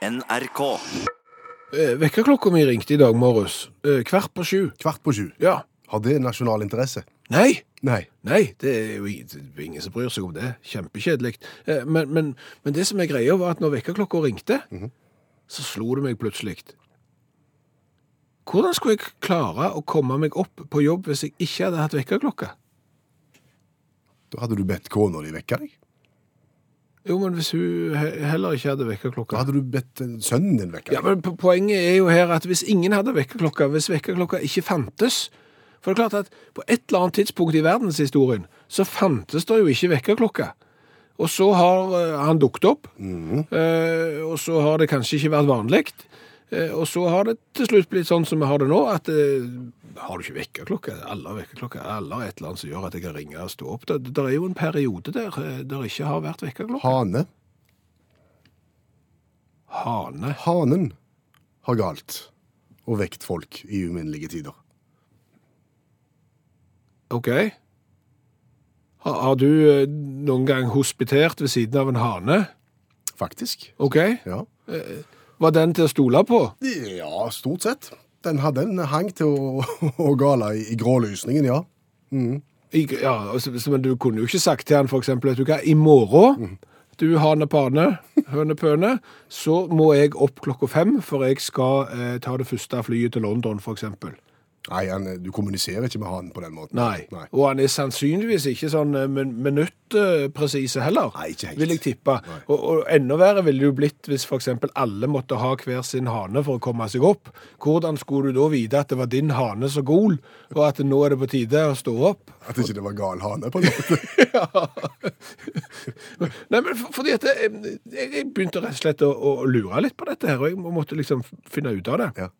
NRK. Eh, Vekkerklokka mi ringte i dag morges. Eh, kvart på sju. Kvart på sju. Ja. Har det nasjonal interesse? Nei! Nei. Nei, det er jo ingen som bryr seg om det. Kjempekjedelig. Eh, Men, men, men det som er greia, var at når vekkerklokka ringte, så slo det meg plutselig. Hvordan skulle jeg klare å komme meg opp på jobb hvis jeg ikke hadde hatt vekkerklokke? Da hadde du bedt kona di vekke deg. Jo, men hvis hun he- heller ikke hadde Da hadde du bedt eh, sønnen din vekke Ja, men po- Poenget er jo her at hvis ingen hadde vekkerklokka, hvis vekkerklokka ikke fantes For det er klart at på et eller annet tidspunkt i verdenshistorien så fantes det jo ikke vekkerklokke. Og så har eh, han dukket opp, eh, og så har det kanskje ikke vært vanlig. Eh, og så har det til slutt blitt sånn som vi har det nå, at eh, har du ikke vekkerklokke? Alle har vekkerklokke. eller et eller annet som gjør at jeg kan ringe og stå opp. Det, det er jo en periode der det der ikke har vært vekkerklokke. Hane. Hane. Hanen har galt og vekt folk i uminnelige tider. Ok. Har, har du eh, noen gang hospitert ved siden av en hane? Faktisk. Ok. Ja. Var den til å stole på? Ja, stort sett. Den hadde en hang til å, å gale i, i grålysningen, ja. I, ja, altså, så- men du kunne jo ikke sagt til han for eksempel, vet du hva, i morgen, du hane pane, høne pøne, så må jeg opp klokka fem, for jeg skal eh, ta det første flyet til London, eksempel. Nei, han, du kommuniserer ikke med hanen på den måten. Nei. Nei. Og han er sannsynligvis ikke sånn eh, min minuttpresise heller. Nei, ikke helt. Vil jeg tippe. Og, og enda verre ville det jo blitt hvis eksempel alle måtte ha hver sin hane for å komme seg opp. Hvordan skulle du da vite at det var din hane så gol, og at nå er det på tide å stå opp? At ikke det var gal hane, på en måte. Nei, men for, fordi at jeg, jeg begynte rett og slett å, å lure litt på dette her, og jeg måtte liksom finne ut av det. Ja.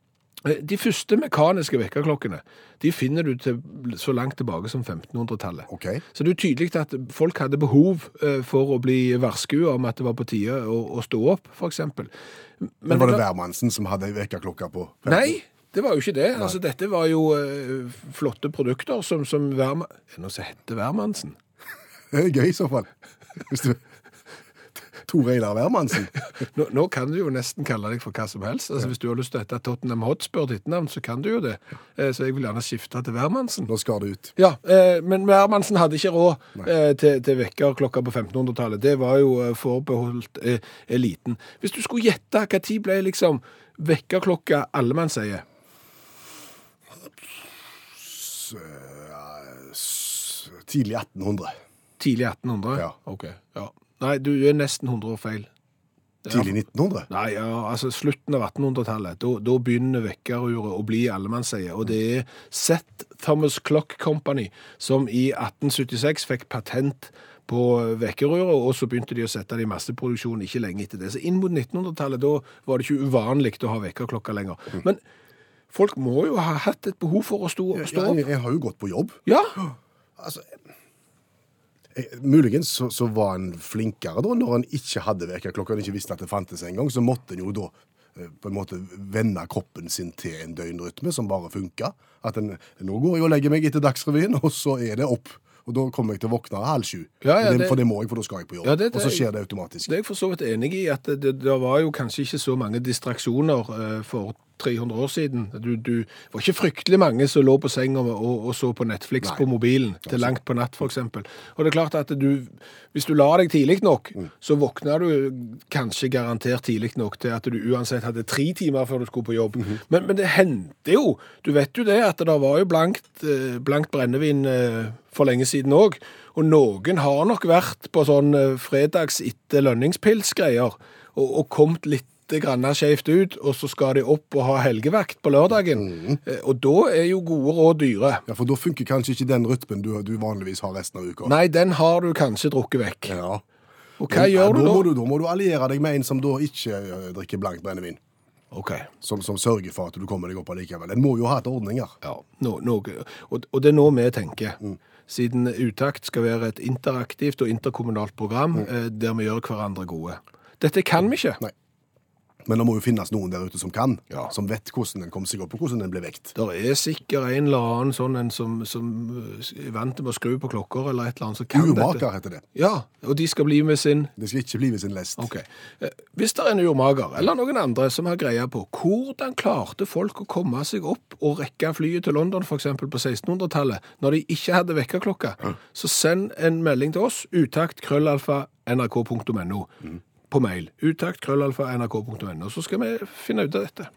Eh, De første mekaniske vekkerklokkene, de finner du til, så langt tilbake som 1500-tallet. Okay. Så det er tydelig at folk hadde behov eh, for å bli varskua om at det var på tide å, å stå opp, for eksempel. Men var det hvermannsen som hadde vekkerklokka på? 15? Nei, det var jo ikke det. Altså, dette var jo uh, flotte produkter som, som Nå Er heter hvermannsen? Det er gøy i så fall. Hvis du... Tor Einar Wermansen. Nå, nå kan du jo nesten kalle deg for hva som helst. Altså, Hvis du har lyst til å hete Tottenham Hotspur ditt navn, så kan du jo det. Eh, Så jeg vil gjerne skifte til Wermansen. Nå skal det ut. Ja, eh, men Wermansen hadde ikke råd eh, til, til vekkerklokka på 1500-tallet. Det var jo eh, forbeholdt eh, eliten. Hvis du skulle gjette, når ble liksom vekkerklokka allemannseie? Eh, Tidlig 1800. Tidlig 1800? Ja. Ok, ja. Nei, du er nesten 100 år feil. Tidlig 1900. Nei, ja, altså slutten av 1800-tallet. Da, da begynner vekkeruret å bli allemannseie. Og det er Seth Thomas Clock Company som i 1876 fikk patent på vekkeruret, og så begynte de å sette det i masseproduksjon ikke lenge etter det. Så inn mot 1900-tallet, da var det ikke uvanlig å ha vekkerklokka lenger. Men folk må jo ha hatt et behov for å stå, stå Ja, opp. jeg, jeg har jo gått på jobb. Ja, Altså, jeg, muligens så, så var han flinkere da, når han ikke hadde vekkerklokke og ikke visste at det fantes engang. Så måtte han jo da eh, på en måte vende kroppen sin til en døgnrytme som bare funka. At en, nå går jeg og legger meg etter Dagsrevyen, og så er det opp. Og da kommer jeg til å våkne halv sju. Ja, ja, det, det- For det må jeg, for da skal jeg på jobb. Ja, det- og så skjer det automatisk. Det er jeg for så vidt enig i, at det, det var jo kanskje ikke så mange distraksjoner eh, for 300 år siden. Du, du det var ikke fryktelig mange som lå på senga og, og så på Netflix Nei. på mobilen til langt på natt, f.eks. Og det er klart at du, hvis du la deg tidlig nok, så våkna du kanskje garantert tidlig nok til at du uansett hadde tre timer før du skulle på jobb. men, men det hendte jo. Du vet jo det, at det var jo blankt, eh, blankt brennevin eh, for lenge siden òg. Og noen har nok vært på sånn eh, fredags etter lønningspils-greier og, og kommet litt grann skjevt ut, og så skal de opp og ha helgevakt på lørdagen. Mm. Og da er jo gode råd dyre. Ja, For da funker kanskje ikke den rytmen du, du vanligvis har resten av uka. Nei, den har du kanskje drukket vekk. Ja. Og hva Men, gjør ja, du da? Må du, da må du alliere deg med en som da ikke eh, drikker blankt brennevin. Ok, Som, som sørger for at du kommer deg opp allikevel. En må jo ha et ordninger. ja. No, no, Og, og det er nå vi tenker. Siden Utakt skal være et interaktivt og interkommunalt program eh, der vi gjør hverandre gode. Dette kan vi ikke. Nei. Men det må jo finnes noen der ute som kan, Ja. som vet hvordan den kom seg opp, og hvordan den ble vekt. Det er sikkert en eller annen sånn en som, som eh, er vant til å skru på klokker eller et eller annet som kan dette. Urmaker heter det. Ja, og de skal bli med sin De skal ikke bli med sin lest. Ok. Eh, Hvis det er en urmager, eller noen andre som har greia på hvordan klarte folk å komme seg opp og rekke flyet til London eksempel på 1600-tallet, når de ikke hadde vekkerklokke, så send en melding til oss, utakt krøllalfa nrk.no, på mail. Utakt krøllalfa nrk.no, så skal vi finne ut av dette.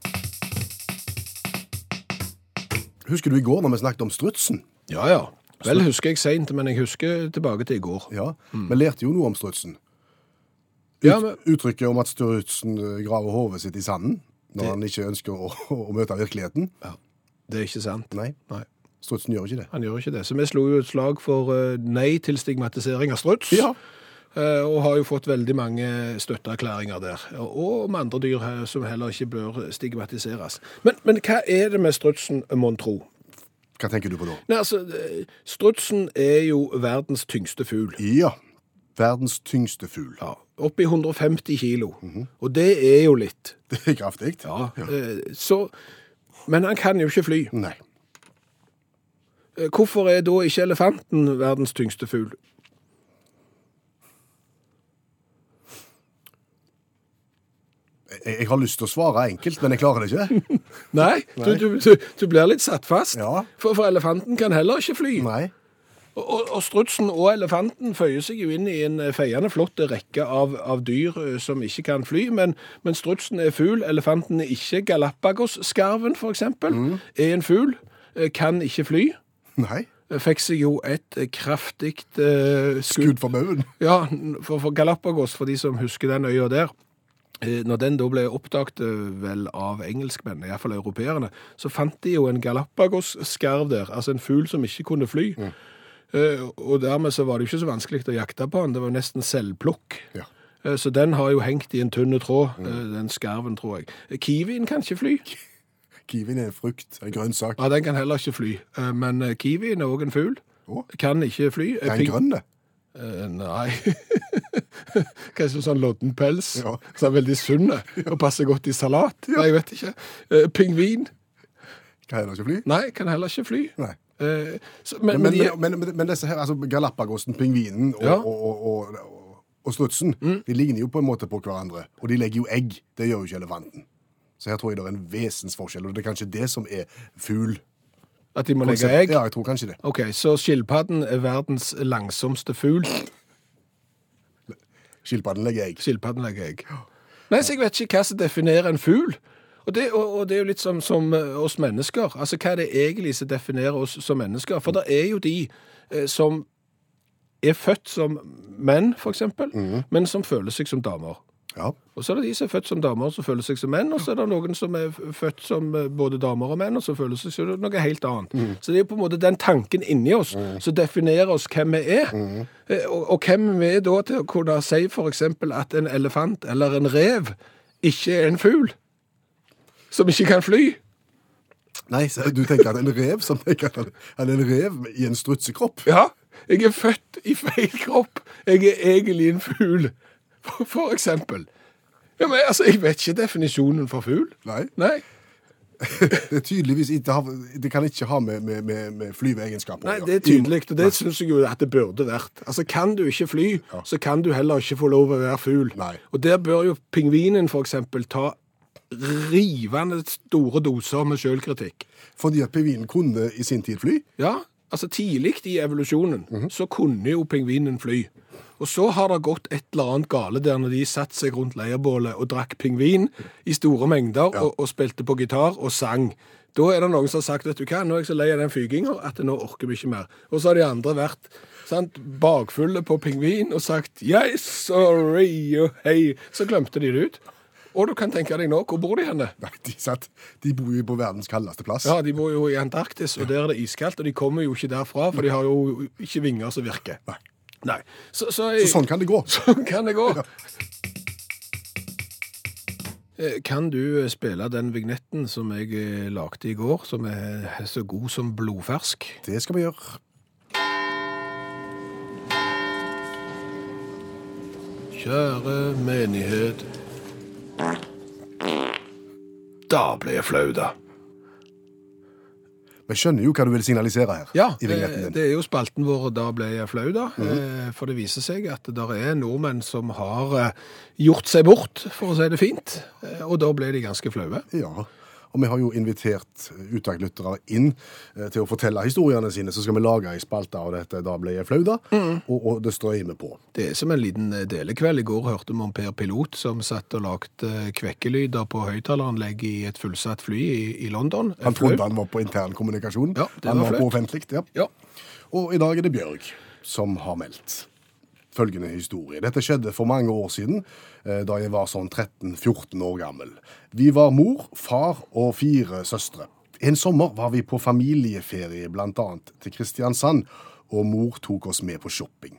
Husker du i går når vi snakket om strutsen? Ja, ja. Vel husker jeg seint, men jeg husker tilbake til i går. Ja, Vi lærte jo noe om strutsen. Ut, Ja, men- Uttrykket om at strutsen eh, graver hodet sitt i sanden når Det- han ikke ønsker å, å møte virkeligheten. Ja. Det er ikke sant. Nei, Nei, strutsen gjør ikke det. han gjør ikke det. Så vi slo jo et slag for eh, nei til stigmatisering av struts. Ja. Eh, Og har jo fått veldig mange støtteerklæringer der. Og om andre dyr her som heller ikke bør stigmatiseres. Men, men hva er det med strutsen, mon tro? Hva tenker du på da? Nei, altså, eh, Strutsen er jo verdens tyngste fugl. Ja, verdens tyngste fugl. Ja, Oppi 150 kilo. Og det er jo litt. Det er kraftig. Ja, ja. så, Men han kan jo ikke fly. Nei. Eh, Hvorfor er da ikke elefanten verdens tyngste fugl? Jeg, jeg har lyst til å svare enkelt, men jeg klarer det ikke. Nei, du, du, du, du blir litt satt fast. Ja. For, for elefanten kan heller ikke fly. Nei. Og, og, og strutsen og elefanten føyer seg jo inn i en eh, feiende flott rekke av, av dyr eh, som ikke kan fly, men, men strutsen er fugl, elefanten er ikke. Galapagos-skarven, for eksempel, er en fugl, eh, kan ikke fly. Nei. Fikk seg jo et kraftig eh, skudd. Skudd for baugen. Ja, for, for Galapagos, for de som husker den øya der, når den da ble oppdaget eh, vel av engelskmenn, i hvert fall europeerne, så fant de jo en Galapagos-skarv der, altså en fugl som ikke kunne fly. Mm. Og dermed så var det jo ikke så vanskelig å jakte på den, det var jo nesten selvplukk. Ja. Eh, Så den har jo hengt i en tynn tråd, mm. den skarven, tror jeg. Eh, Kiwien kan ikke fly. Kiwien er en frukt, en grønnsak. Ja, den kan heller ikke fly. Eh, Men eh, kiwien er også en fugl. Oh. Kan ikke fly. Eh, er en grønn det? Eh, nei. Kanskje sånn lodden pels, Ja. som er veldig sunn og passer godt i salat. Nei, jeg vet ikke. Eh, pingvin. Kan heller ikke fly? Nei, kan heller ikke fly. Nei. Eh, så, men, Men, men, de, men, disse her, altså Galapagosen, pingvinen og, Ja. og, og, og, strutsen, de ligner jo på en måte på hverandre. Og de legger jo egg. Det gjør jo ikke elefanten. Så her tror jeg det er en vesensforskjell, og det er kanskje det som er fugl. at de må legge egg? Ja, jeg tror kanskje det. Ok, så skilpadden er verdens langsomste fugl. Skilpadden legger egg. Skilpadden legger egg. Nei, så jeg vet ikke hva som definerer en fugl. Og det, og, og det er jo litt som, som eh, oss mennesker. Altså, hva er det egentlig som definerer oss som mennesker? For det er jo de eh, som er født som menn, for eksempel, men som føler seg som damer. Ja. Og så er det de som er født som damer, som føler seg som menn, og så er det noen som er født som eh, både damer og menn, og som føler seg som noe helt annet. Så det er på en måte den tanken inni oss som definerer oss hvem vi er. Mm. Og, og hvem vi er da til å kunne si eksempel at en elefant eller en rev ikke er en fugl, som ikke kan fly. Nei, så du tenker at en rev som tenker at han er en rev i en strutsekropp? Ja, jeg er født i feil kropp. Jeg er egentlig en fugl, for, for eksempel. Ja, men altså, jeg vet ikke definisjonen for fugl. Nei. Nei. Det er tydeligvis ikke, det kan ikke ha med, med, med, flyveegenskaper å Nei, det er tydelig, og det syns jeg jo at det burde vært. Altså, Kan du ikke fly, så kan du heller ikke få lov å være fugl. Og der bør jo pingvinen eksempel ta rivende store doser med sjølkritikk. Fordi at pingvinen kunne i sin tid fly. Ja, altså tidlig i evolusjonen Mhm. så kunne jo pingvinen fly. Og så har det gått et eller annet gale der når de satte seg rundt leirbålet og drakk pingvin i store mengder og, og spilte på gitar og sang. Da er det noen som har sagt vet du hva, nå er jeg så lei av den fyginga at nå orker vi ikke mer. Og så har de andre vært sant, bakfulle på pingvin og sagt yes, sorry, og hei. Så glemte de det ut. Og du kan tenke deg nå, hvor bor de henne? Nei, de, satt, de bor jo på verdens kaldeste plass. Ja, de bor jo i Antarktis, og der er det iskaldt, og de kommer jo ikke derfra, for de har jo ikke vinger som virker. Nei. Nei. Så, så, Så sånn kan det gå. sånn kan det gå. Ja. Kan du spille den vignetten som jeg eh, lagde i går, som er så god som blodfersk? Det skal vi gjøre. Kjære menighet. Da ble jeg flau, da. Vi skjønner jo hva du vil signalisere her. Ja, i vignetten din. det er jo spalten vår Da ble jeg flau, da. Eh, For det viser seg at det er nordmenn som har eh, gjort seg bort, for å si det fint. Eh, Og da ble de ganske flaue. Ja, og vi har jo invitert uttakslyttere inn eh, til å fortelle historiene sine, så skal vi lage ei spalte av dette. Da ble jeg flau, da, og, og det strøymer på. Det er som en liten eh, delekveld. I går hørte vi om Per Pilot som satt og lagde eh, kvekkelyder på høyttaleranlegg i et fullsatt fly i, i London. Han trodde han var på intern kommunikasjon. Ja, det han var var på offentlig, ja. Ja. Og i dag er det Bjørg som har meldt følgende historie. Dette skjedde for mange år siden, eh, da jeg var sånn 13-14 år gammel. Vi var mor, far og fire søstre. En sommer var vi på familieferie annet til Kristiansand, og mor tok oss med på shopping.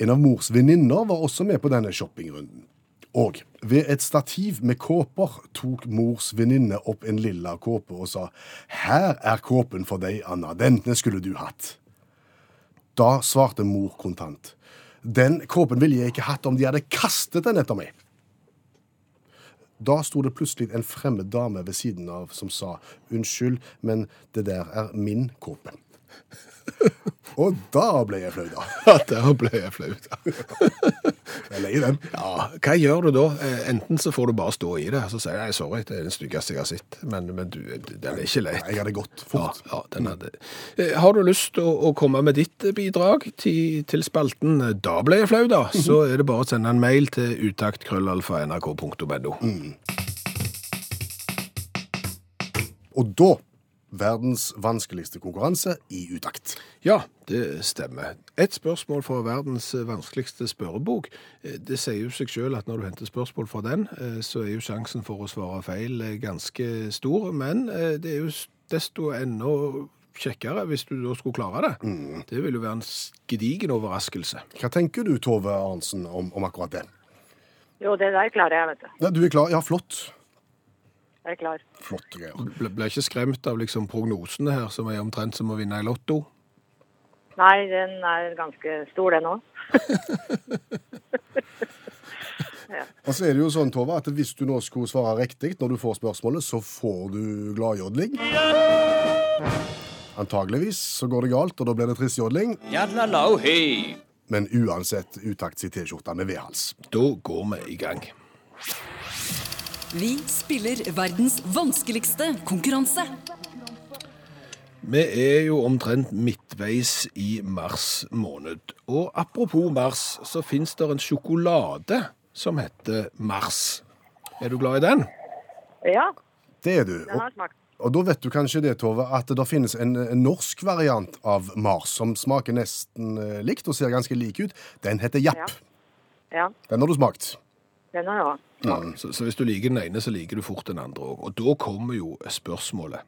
En av mors venninner var også med på denne shoppingrunden. Og ved et stativ med kåper tok mors venninne opp en lilla kåpe og sa Her er kåpen for deg, Anna. Denne skulle du hatt. Da svarte mor kontant. Den kåpen ville jeg ikke hatt om de hadde kastet den etter meg. Da sto det plutselig en fremmed dame ved siden av som sa unnskyld, men det der er min kåpe. Og da ble jeg flau, da. Ja, da ble jeg flau. da. Jeg er lei den. Ja, hva gjør du da? Eh, Enten så får du bare stå i det, så sier jeg sorry, det er den styggeste jeg har sett. Men, men du, den er ikke lett. Jeg hadde gått Ja, fort. ja, den hadde. Eh, Har du lyst til å, å komme med ditt eh, bidrag til, til spalten Da ble jeg flau, da, så er det bare å sende en mail til utakt.krøllalfa.nrk.no. Og da verdens vanskeligste konkurranse i utakt. Ja, det stemmer. Et spørsmål fra verdens vanskeligste spørrebok. Eh, Det sier jo seg selv at når du henter spørsmål fra den, eh, så er jo sjansen for å svare feil eh, ganske stor, men det er jo desto enda kjekkere hvis du da skulle klare det. Det vil jo være en gedigen overraskelse. Hva tenker du, Tove Arnsen, om, om akkurat det? Jo, det der klarer jeg, vet du. Ja, du er klar? Ja, flott. Er klar. Flotte greier. Ble, ble ikke skremt av liksom prognosene her, som er omtrent som å vinne i lotto. Nei, den er ganske stor, den òg. Og så er det jo sånn, Tove, at hvis du nå skulle svare riktig når du får spørsmålet, så får du gladjodling. Antageligvis så går det galt, og da blir det trist jodling. Men uansett utakt i T-skjorta med V-hals. Da går vi i gang. Vi spiller verdens vanskeligste konkurranse. Vi er jo omtrent midtveis i mars måned. Og apropos Mars, så finnes det en sjokolade som heter Mars. Er du glad i den? Ja, Det er du. den har smakt. og da vet du kanskje det, Tove, at det finnes en, en norsk variant av Mars som smaker nesten eh, likt og ser ganske lik ut. Den heter Japp. Ja, Den har du smakt. Jeg. Ja. Så, så hvis du liker den ene, så liker du fort den andre òg. Og da kommer jo spørsmålet.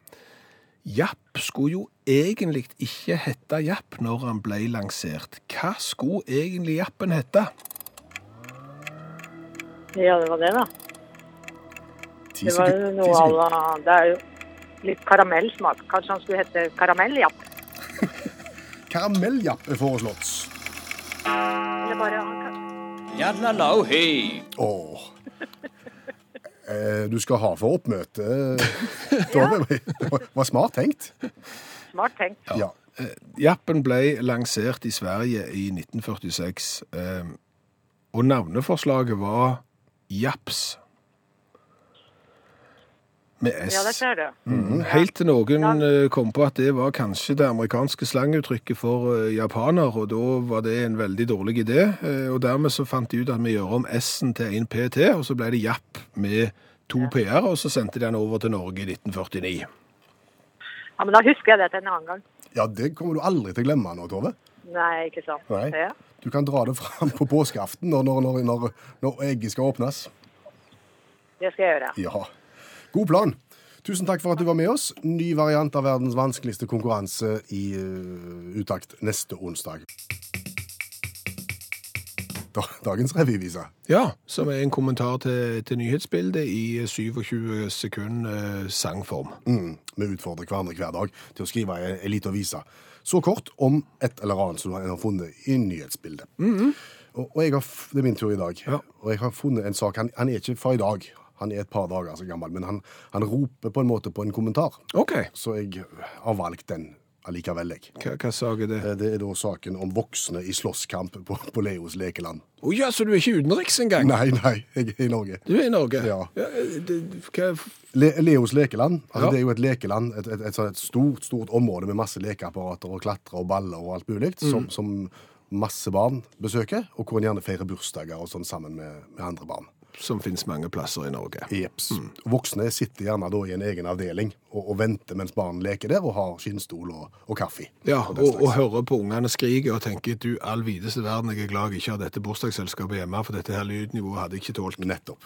Japp skulle jo egentlig ikke hete Japp når han ble lansert. Hva skulle egentlig Jappen hete? Ja, det var det, da. Det var jo noe à la Det er jo litt karamellsmak. Kanskje han skulle hete karamelljapp? Karamelljapp er foreslått. Eller bare hei. Åh. Eh, du skal ha for oppmøte. Det var- smart tenkt. Smart tenkt. Ja. Jappen ble lansert i Sverige i 1946, eh, og navneforslaget var Japs. Med S. Ja, det ser du. Mm, Helt til noen ja. kom på at det var kanskje det amerikanske slanguttrykket for eh, japaner, og da var det en veldig dårlig idé. eh, Og dermed så fant de ut at vi gjør om S-en til en PT, og så ble det Japp med to ja. PR, og så sendte de den over til Norge i 1949. Ja, Men da husker jeg det til en annen gang. ja, det kommer du aldri til å glemme nå, Tove. Nei, ikke sant. Nei. Ja. Du kan dra det fram på påskeaften når, når, når, når, når egget skal åpnes. Det skal jeg gjøre. Ja. God plan. Tusen takk for at du var med oss. Ny variant av verdens vanskeligste konkurranse i uh, utakt neste onsdag. Dagens revyvise. Ja, som er en kommentar til, til nyhetsbildet i 27 sekund uh, sangform. Mm. Vi utfordrer hverandre hver dag til å skrive en, liten vise. Så kort om et eller annet som en har funnet i nyhetsbildet. og, og jeg har, Det er min tur i dag. Ja. Og jeg har funnet en sak. Han, han er ikke fra i dag. Han er et par dager så gammel, men han, han roper på en måte på en kommentar. OK. Så jeg har valgt den allikevel, jeg. Hva, hva sak er det? Eh, Det er da saken om voksne i slåsskamp på, på Leos lekeland. Å ja, så du er ikke utenriks engang? Nei, nei, jeg er i Norge. Du er i Norge? Ja. det, hva, Le Leos lekeland, altså Ja. det er jo et lekeland, et, et, et, sånt et stort stort område med masse lekeapparater og klatre og baller og alt mulig, Mm. som, som masse barn besøker, og hvor en gjerne feirer bursdager og sånn sammen med, med andre barn. Som finnes mange plasser i Norge. Jeps. Voksne sitter gjerne da i en egen avdeling og, og venter mens barn leker der og har skinnstol og, og kaffe. Ja, og og, og hører på ungene skrike og tenker du, all videste verden, jeg er glad jeg ikke har dette bursdagsselskapet hjemme, for dette her lydnivået hadde jeg ikke tålt. Nettopp.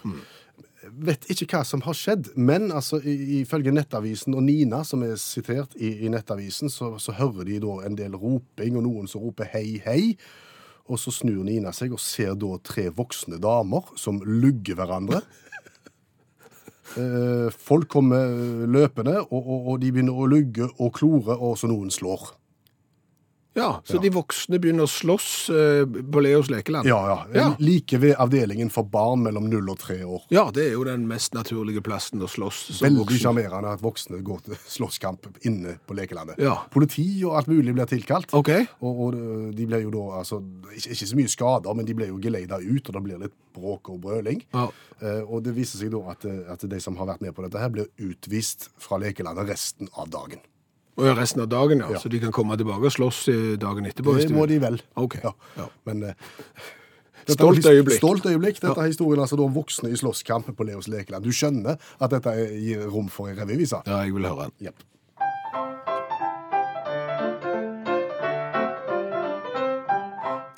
Vet ikke hva som har skjedd, men altså, ifølge Nettavisen og Nina, som er sitert i, i Nettavisen, så, så hører de da en del roping, og noen som roper hei, hei. Og så snur Nina seg og ser da tre voksne damer som lugger hverandre. Eh, folk kommer løpende, og, og, og de begynner å lugge og klore, og så noen slår. Ja, så Ja. de voksne begynner å slåss eh, på Leos lekeland. Ja, ja. Ja. Like ved avdelingen for barn mellom 0 og 3 år. Ja, det er jo den mest naturlige plassen å slåss som Veldig voksen. sjarmerende at voksne går til slåsskamp inne på lekelandet. Ja. Politi og alt mulig blir tilkalt. Okay. Og, og de blir jo da altså, ikke, ikke så mye skader, men de blir jo geleida ut, og det blir litt bråk og brøling. Ja. Eh, og det viser seg da at, eh, at de som har vært med på dette, her blir utvist fra lekelandet resten av dagen. Og ja, resten av dagen, ja. Ja. Så de kan komme tilbake og slåss i dagen etterpå. Det må de vel. Ok. Ja. Ja. Men uh, Stolt øyeblikk. Stolt øyeblikk. Dette er historien altså om voksne i slåsskamp på Leos lekeland. Du skjønner at dette gir rom for en revyvise? Ja, jeg vil høre den. Yep.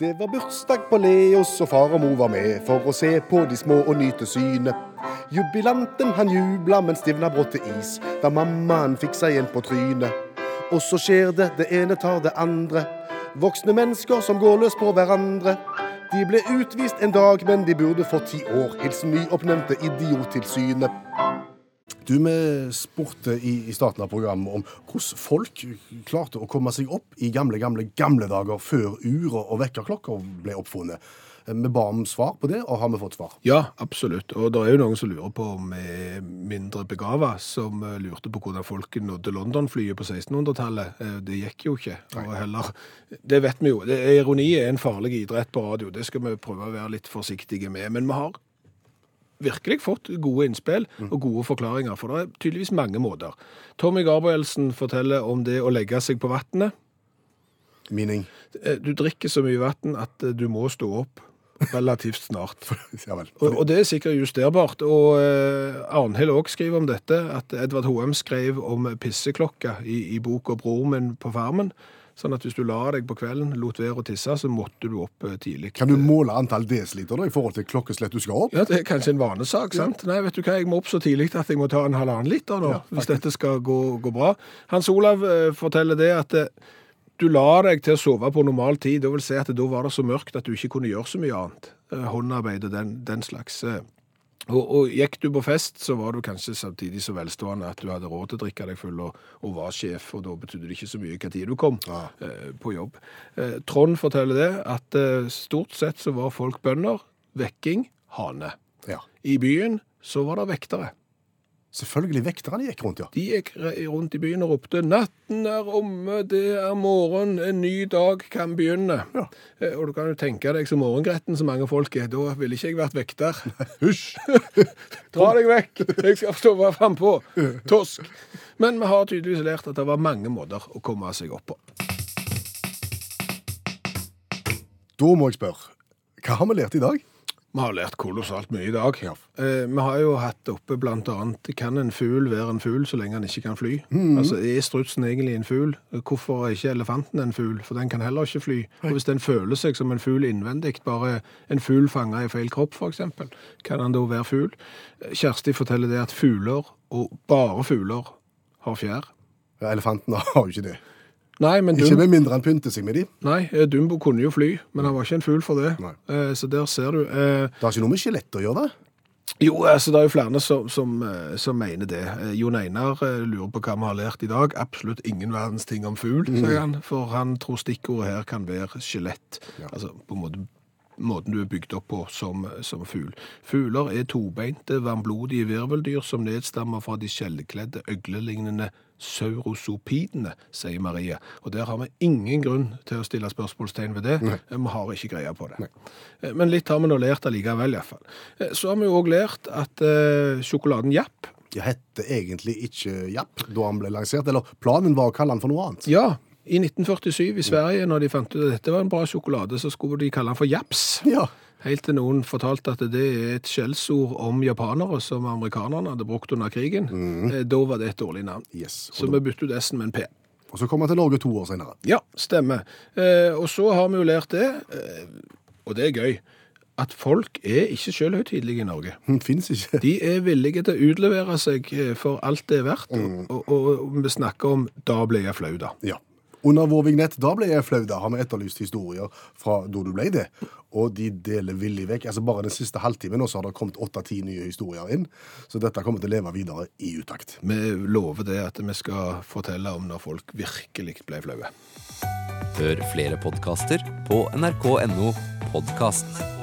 Det var bursdag på Leos, og far og mor var med for å se på de små og nyte synet. Jubilanten han jubla, men stivna brått til is da mammaen fikk seg en på trynet. Og så skjer det, det ene tar det andre. Voksne mennesker som går løs på hverandre. De ble utvist en dag, men de burde fått ti år. Hilsen nyoppnevnte Idiottilsynet. Du, Vi spurte i, i starten av programmet om hvordan folk klarte å komme seg opp i gamle, gamle, gamle dager før ur og, vekkerklokka ble oppfunnet. Vi ba om svar på det, og har vi fått svar? Ja, absolutt. Og det er jo noen som lurer på om vi er mindre begava, som eh, lurte på hvordan folk nådde London-flyet på 1600-tallet. Eh, Det gikk jo ikke. Og heller, det vet vi jo. Det, ironi er en farlig idrett på radio. Det skal vi prøve å være litt forsiktige med. Men vi har virkelig fått gode innspill og gode forklaringer, for det er tydeligvis mange måter. Tommy Gabrielsen forteller om det å legge seg på vannet. Meaning Eh, Du drikker så mye vann at eh, du må stå opp relativt snart. Ja vel. Og, og det er sikkert justerbart. Og eh, Arnhild òg skriver om dette, at Edvard Hoem skrev om pisseklokka i, i boka 'Bror min på farmen'. Sånn at hvis du la deg på kvelden, lot være å tisse, så måtte du opp eh, tidlig. Kan du måle antall desiliter da, i forhold til klokkeslett du skal opp? Ja, Det er kanskje en vanesak. sant? Nei, vet du hva, jeg må opp så tidlig at jeg må ta en halvannen liter nå, Ja, hvis dette skal gå, gå bra. Hans Olav eh, forteller det at eh, du la deg til å sove på normal tid. Det vil si at da var det så mørkt at du ikke kunne gjøre så mye annet. Eh, Håndarbeid og den, den slags. eh. Og, og gikk du på fest, så var du kanskje samtidig så velstående at du hadde råd til å drikke deg full og, og var sjef, og da betydde det ikke så mye hva tid du kom Ja. eh, på jobb. Eh, Trond forteller det at eh, stort sett så var folk bønder, vekking, hane. Ja. I byen så var det vektere. Selvfølgelig vekterne gikk rundt, ja. De gikk rundt i byen og ropte 'Natten er omme, det er morgen, en ny dag kan begynne'. Ja. Eh, Og du kan jo tenke deg så morgengretten så mange folk er. Da ville ikke jeg vært vekter. Hysj! Dra deg vekk! Jeg skal stå frampå. Tosk. Men vi har tydeligvis lært at det var mange måter å komme seg opp på. Da må jeg spørre, hva har vi lært i dag? Vi har lært kolossalt mye i dag. Ja. Eh, vi har jo hatt oppe annet Kan en fugl være en fugl så lenge han ikke kan fly? Altså, Er strutsen egentlig en fugl? Hvorfor er ikke elefanten en fugl? For den kan heller ikke fly. Og hvis den føler seg som en fugl innvendig, bare en fugl fanga i feil kropp f.eks., kan han da være fugl? Eh, Kjersti forteller det at fugler, og bare fugler, har fjær. Ja, Elefantene har jo ikke det. Nei, men Ikke med mindre han pynter seg med de. nei, eh, Dumbo kunne jo fly, men han var ikke en fugl for det. Eh, Så der ser du. Eh, Det har ikke noe med skjelett å gjøre, det. Jo, altså det er jo flere som, som, eh, som mener det. Jon Einar lurer på hva vi har lært i dag. Absolutt ingen verdens ting om fugl, sier han. For han tror stikkordet her kan være skjelett. Ja. Altså på en måte måten du er bygd opp på som, som fugl. Fugler er tobeinte, varmblodige virveldyr som nedstammer fra de skjellkledde, øglelignende saurosopidene, sier Maria. Og der har vi ingen grunn til å stille spørsmålstegn ved det. Vi har ikke greie på det. Nei. Men litt har vi nå lært allikevel, iallfall. Så har vi jo òg lært at eh, sjokoladen Japp Det hette egentlig ikke Japp da han ble lansert, eller planen var å kalle han for noe annet. Ja, i 1947 i Sverige, når de fant ut at dette var en bra sjokolade, så skulle de kalle den for Japs. Ja. Helt til noen fortalte at det er et skjellsord om japanere som amerikanerne hadde brukt under krigen. Mm. Da var det et dårlig navn. Yes. Så da... vi byttet ut S-en med en P. og så kom han til Norge to år senere. Ja, stemmer. Eh, og så har vi jo lært det, eh, og det er gøy, at folk er ikke selvhøytidelige i Norge. Fins ikke. De er villige til å utlevere seg eh, for alt det er verdt, og, og, og vi snakker om 'da ble jeg flau', da. Ja. Under vår vignett, da ble jeg flau, da har vi etterlyst historier fra da du ble det. Og de deler villig vekk. Altså Bare den siste halvtimen så har det kommet åtte-ti nye historier inn. Så dette kommer til å leve videre i utakt. Vi lover det at vi skal fortelle om når folk virkelig ble flaue. Hør flere podkaster på nrk.no podkast.